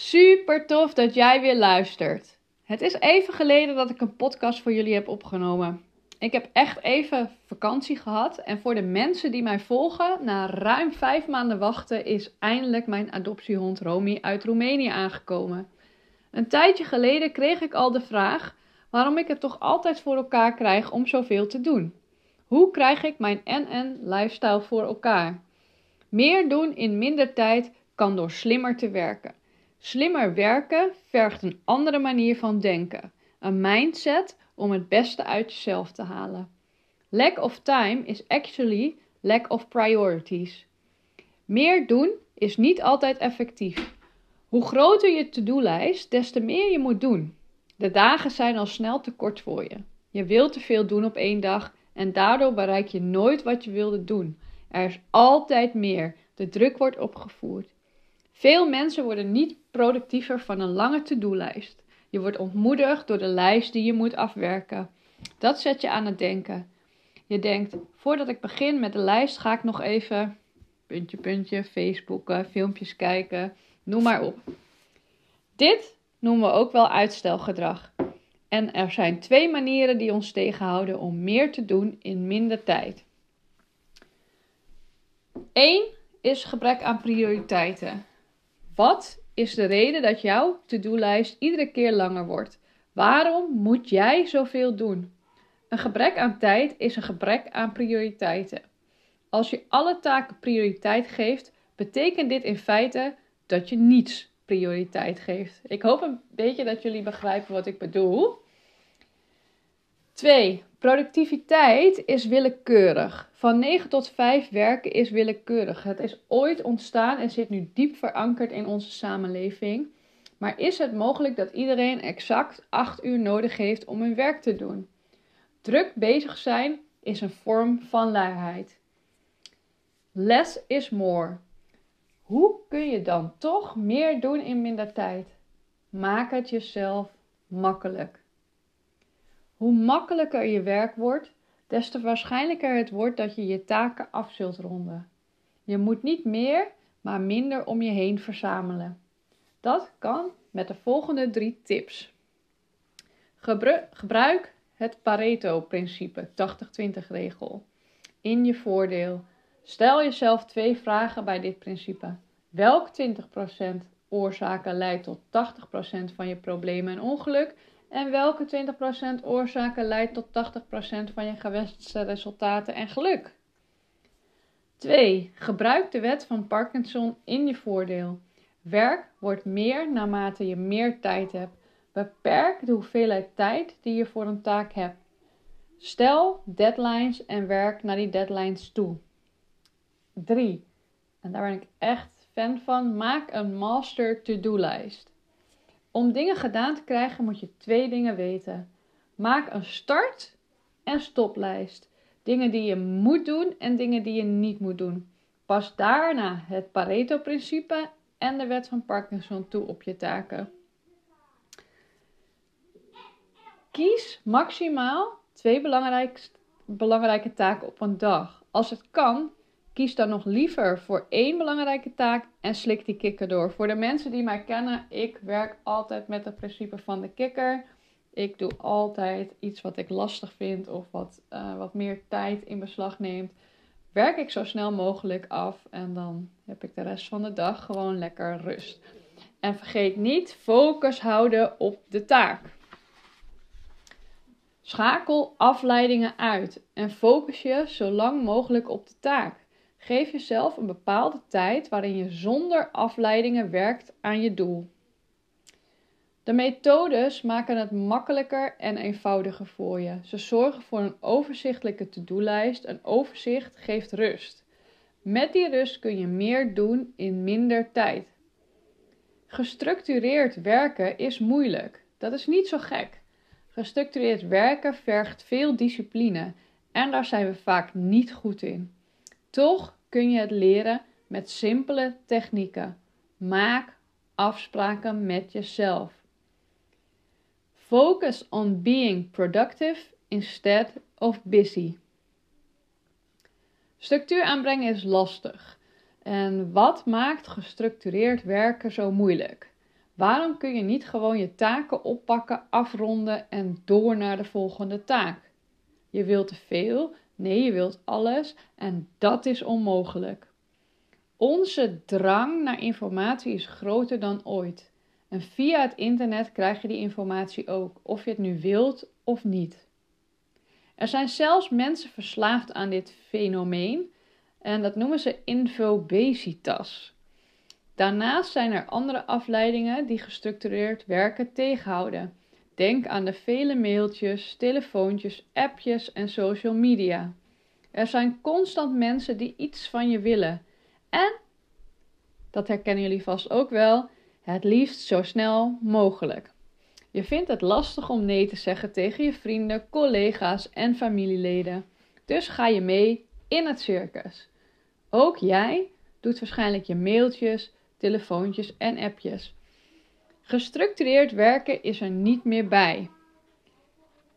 Super tof dat jij weer luistert. Het is even geleden dat ik een podcast voor jullie heb opgenomen. Ik heb echt even vakantie gehad en voor de mensen die mij volgen, na ruim vijf maanden wachten is eindelijk mijn adoptiehond Romy uit Roemenië aangekomen. Een tijdje geleden kreeg ik al de vraag waarom ik het toch altijd voor elkaar krijg om zoveel te doen. Hoe krijg ik mijn NN lifestyle voor elkaar? Meer doen in minder tijd kan door slimmer te werken. Slimmer werken vergt een andere manier van denken, een mindset om het beste uit jezelf te halen. Lack of time is actually lack of priorities. Meer doen is niet altijd effectief. Hoe groter je to-do-lijst, des te meer je moet doen. De dagen zijn al snel te kort voor je. Je wilt te veel doen op één dag en daardoor bereik je nooit wat je wilde doen. Er is altijd meer. De druk wordt opgevoerd. Veel mensen worden niet productiever van een lange to-do-lijst. Je wordt ontmoedigd door de lijst die je moet afwerken. Dat zet je aan het denken. Je denkt, voordat ik begin met de lijst ga ik nog even puntje, puntje, Facebooken, filmpjes kijken, noem maar op. Dit noemen we ook wel uitstelgedrag. En er zijn twee manieren die ons tegenhouden om meer te doen in minder tijd. Eén is gebrek aan prioriteiten. Wat is de reden dat jouw to-do-lijst iedere keer langer wordt? Waarom moet jij zoveel doen? Een gebrek aan tijd is een gebrek aan prioriteiten. Als je alle taken prioriteit geeft, betekent dit in feite dat je niets prioriteit geeft. Ik hoop een beetje dat jullie begrijpen wat ik bedoel. 2. Productiviteit is willekeurig. Van 9 tot 5 werken is willekeurig. Het is ooit ontstaan en zit nu diep verankerd in onze samenleving. Maar is het mogelijk dat iedereen exact 8 uur nodig heeft om hun werk te doen? Druk bezig zijn is een vorm van luiheid. Less is more. Hoe kun je dan toch meer doen in minder tijd? Maak het jezelf makkelijk. Hoe makkelijker je werk wordt, des te waarschijnlijker het wordt dat je je taken af zult ronden. Je moet niet meer, maar minder om je heen verzamelen. Dat kan met de volgende drie tips. Gebruik het Pareto-principe, 80-20 regel, in je voordeel. Stel jezelf twee vragen bij dit principe. Welk 20% oorzaken leidt tot 80% van je problemen en ongeluk? En welke 20% oorzaken leidt tot 80% van je gewenste resultaten en geluk? 2. Gebruik de wet van Parkinson in je voordeel. Werk wordt meer naarmate je meer tijd hebt. Beperk de hoeveelheid tijd die je voor een taak hebt. Stel deadlines en werk naar die deadlines toe. 3. En daar ben ik echt fan van. Maak een master to-do-lijst. Om dingen gedaan te krijgen moet je twee dingen weten. Maak een start- en stoplijst. Dingen die je moet doen en dingen die je niet moet doen. Pas daarna het Pareto-principe en de wet van Parkinson toe op je taken. Kies maximaal twee belangrijke taken op een dag. Als het kan, Kies dan nog liever voor één belangrijke taak en slik die kikker door. Voor de mensen die mij kennen, ik werk altijd met het principe van de kikker. Ik doe altijd iets wat ik lastig vind of wat, uh, wat meer tijd in beslag neemt. Werk ik zo snel mogelijk af en dan heb ik de rest van de dag gewoon lekker rust. En vergeet niet focus houden op de taak. Schakel afleidingen uit en focus je zo lang mogelijk op de taak. Geef jezelf een bepaalde tijd waarin je zonder afleidingen werkt aan je doel. De methodes maken het makkelijker en eenvoudiger voor je. Ze zorgen voor een overzichtelijke to-do-lijst. Een overzicht geeft rust. Met die rust kun je meer doen in minder tijd. Gestructureerd werken is moeilijk. Dat is niet zo gek. Gestructureerd werken vergt veel discipline en daar zijn we vaak niet goed in. Toch kun je het leren met simpele technieken. Maak afspraken met jezelf. Focus on being productive instead of busy. Structuur aanbrengen is lastig. En wat maakt gestructureerd werken zo moeilijk? Waarom kun je niet gewoon je taken oppakken, afronden en door naar de volgende taak? Je wilt te veel, nee, je wilt alles en dat is onmogelijk. Onze drang naar informatie is groter dan ooit. En via het internet krijg je die informatie ook, of je het nu wilt of niet. Er zijn zelfs mensen verslaafd aan dit fenomeen en dat noemen ze infobesitas. Daarnaast zijn er andere afleidingen die gestructureerd werken tegenhouden. Denk aan de vele mailtjes, telefoontjes, appjes en social media. Er zijn constant mensen die iets van je willen. En, dat herkennen jullie vast ook wel, het liefst zo snel mogelijk. Je vindt het lastig om nee te zeggen tegen je vrienden, collega's en familieleden. Dus ga je mee in het circus. Ook jij doet waarschijnlijk je mailtjes, telefoontjes en appjes. Gestructureerd werken is er niet meer bij.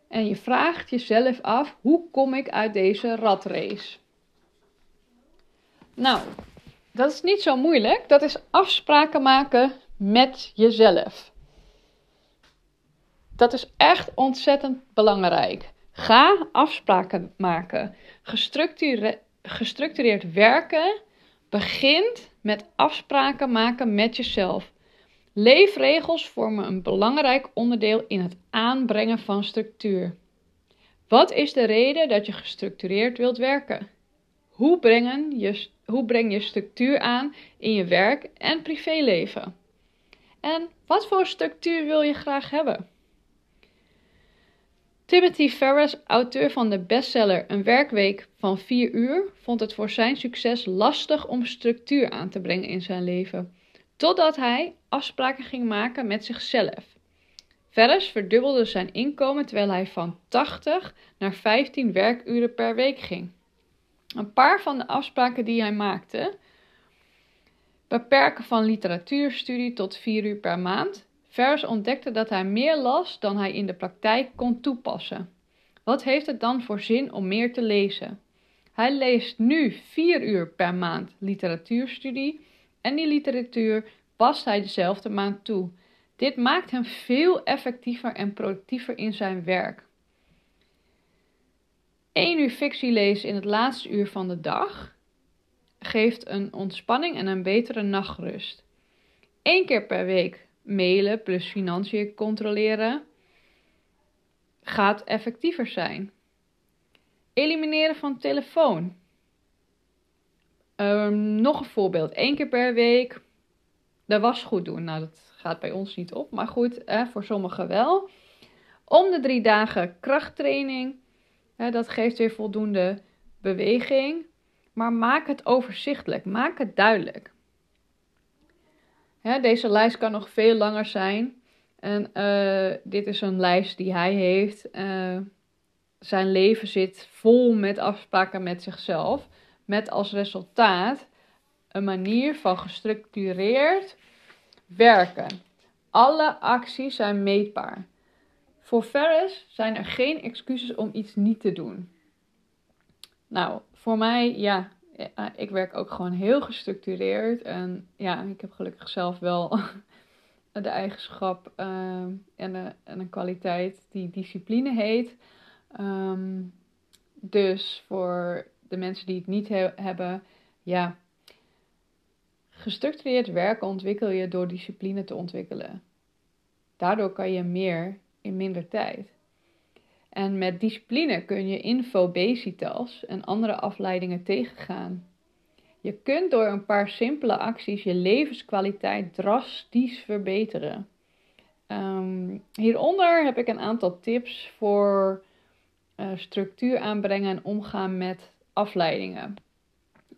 En je vraagt jezelf af: hoe kom ik uit deze ratrace? Nou, dat is niet zo moeilijk. Dat is afspraken maken met jezelf. Dat is echt ontzettend belangrijk. Ga afspraken maken. gestructureerd werken begint met afspraken maken met jezelf. Leefregels vormen een belangrijk onderdeel in het aanbrengen van structuur. Wat is de reden dat je gestructureerd wilt werken? Hoe, brengen je, hoe breng je structuur aan in je werk en privéleven? En wat voor structuur wil je graag hebben? Timothy Ferris, auteur van de bestseller Een werkweek van 4 uur, vond het voor zijn succes lastig om structuur aan te brengen in zijn leven, totdat hij afspraken ging maken met zichzelf. Ferris verdubbelde zijn inkomen terwijl hij van 80 naar 15 werkuren per week ging. Een paar van de afspraken die hij maakte: beperken van literatuurstudie tot 4 uur per maand Vers ontdekte dat hij meer las dan hij in de praktijk kon toepassen. Wat heeft het dan voor zin om meer te lezen? Hij leest nu vier uur per maand literatuurstudie en die literatuur past hij dezelfde maand toe. Dit maakt hem veel effectiever en productiever in zijn werk. 1 uur fictie lezen in het laatste uur van de dag geeft een ontspanning en een betere nachtrust. Eén keer per week mailen plus financiën controleren gaat effectiever zijn. Elimineren van telefoon. Um, nog een voorbeeld. Eén keer per week de was goed doen. Nou, dat gaat bij ons niet op, maar goed, hè, voor sommigen wel. Om de drie dagen krachttraining. Hè, dat geeft weer voldoende beweging. Maar maak het overzichtelijk. Maak het duidelijk deze lijst kan nog veel langer zijn. En uh, dit is een lijst die hij heeft. Uh, zijn leven zit vol met afspraken met zichzelf. Met als resultaat een manier van gestructureerd werken. Alle acties zijn meetbaar. Voor Ferris zijn er geen excuses om iets niet te doen. Nou, voor mij, ja, ik werk ook gewoon heel gestructureerd. En ja, ik heb gelukkig zelf wel de eigenschap uh, en, de, en een kwaliteit die discipline heet. Ehm, dus voor de mensen die het niet hebben, ja, gestructureerd werken ontwikkel je door discipline te ontwikkelen. Daardoor kan je meer in minder tijd. En met discipline kun je infobesitas en andere afleidingen tegengaan. Je kunt door een paar simpele acties je levenskwaliteit drastisch verbeteren. Ehm, hieronder heb ik een aantal tips voor uh, structuur aanbrengen en omgaan met afleidingen.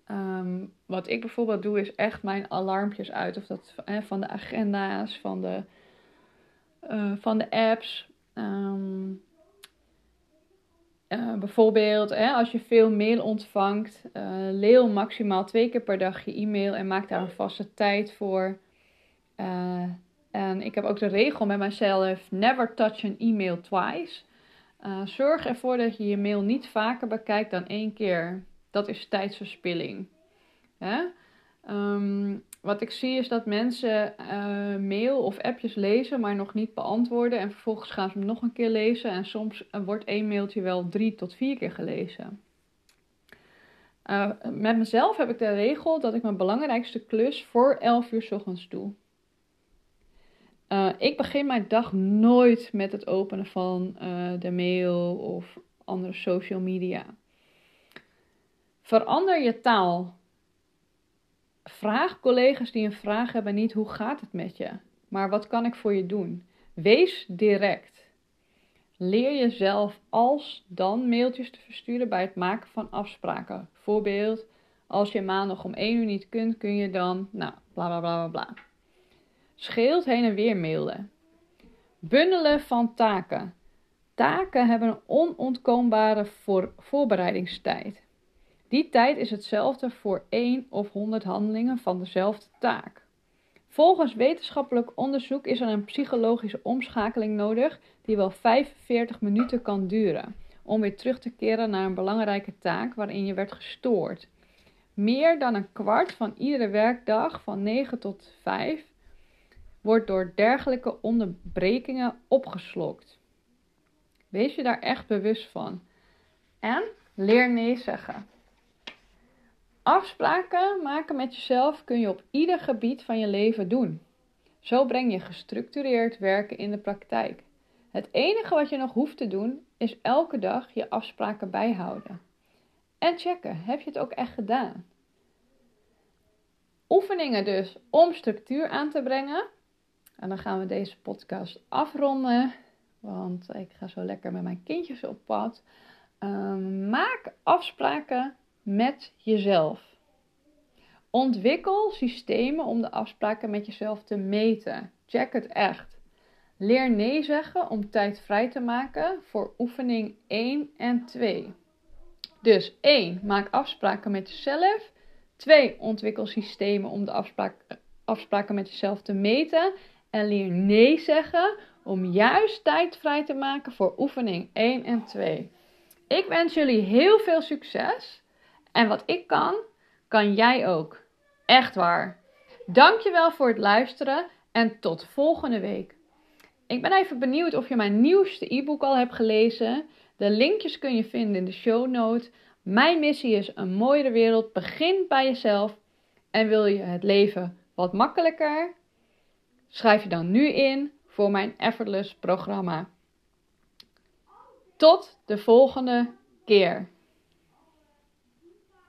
Ehm, wat ik bijvoorbeeld doe is echt mijn alarmpjes uit. Of dat van de agenda's, van de, uh, van de apps. Um, uh, bijvoorbeeld, als je veel mail ontvangt, uh, leeuw maximaal twee keer per dag je e-mail en maak daar een vaste tijd voor. En ik heb ook de regel met mezelf: never touch an email twice. zorg ervoor dat je je mail niet vaker bekijkt dan één keer. Dat is tijdsverspilling. Hè? Um, wat ik zie is dat mensen uh, mail of appjes lezen, maar nog niet beantwoorden. En vervolgens gaan ze hem nog een keer lezen. En soms wordt één mailtje wel drie tot vier keer gelezen. Uh, met mezelf heb ik de regel dat ik mijn belangrijkste klus voor 11 uur s ochtends doe. Uh, ik begin mijn dag nooit met het openen van de mail of andere social media. Verander je taal. Vraag collega's die een vraag hebben niet hoe gaat het met je, maar wat kan ik voor je doen? Wees direct. Leer jezelf als dan mailtjes te versturen bij het maken van afspraken. Voorbeeld, als je maandag om 1 uur niet kunt, kun je dan, nou, bla bla bla bla. Scheelt heen en weer mailen. Bundelen van taken. Taken hebben onontkoombare voor voorbereidingstijd. Die tijd is hetzelfde voor 1 of 100 handelingen van dezelfde taak. Volgens wetenschappelijk onderzoek is er een psychologische omschakeling nodig die wel 45 minuten kan duren om weer terug te keren naar een belangrijke taak waarin je werd gestoord. Meer dan een kwart van iedere werkdag van 9 tot 5 wordt door dergelijke onderbrekingen opgeslokt. Wees je daar echt bewust van. En leer nee zeggen. Afspraken maken met jezelf kun je op ieder gebied van je leven doen. Zo breng je gestructureerd werken in de praktijk. Het enige wat je nog hoeft te doen is elke dag je afspraken bijhouden. En checken, heb je het ook echt gedaan? Oefeningen dus om structuur aan te brengen. En dan gaan we deze podcast afronden, want ik ga zo lekker met mijn kindjes op pad. Ehm, maak afspraken met jezelf. Ontwikkel systemen om de afspraken met jezelf te meten. Check het echt. Leer nee zeggen om tijd vrij te maken voor oefening 1 en 2. Dus 1. Maak afspraken met jezelf. 2. Ontwikkel systemen om de afspraak, afspraken met jezelf te meten. En leer nee zeggen om juist tijd vrij te maken voor oefening 1 en 2. Ik wens jullie heel veel succes. En wat ik kan, kan jij ook. Echt waar. Dankjewel voor het luisteren en tot volgende week. Ik ben even benieuwd of je mijn nieuwste e-book al hebt gelezen. De linkjes kun je vinden in de show notes. Mijn missie is een mooiere wereld. Begin bij jezelf. En wil je het leven wat makkelijker? Schrijf je dan nu in voor mijn Effortless programma. Tot de volgende keer.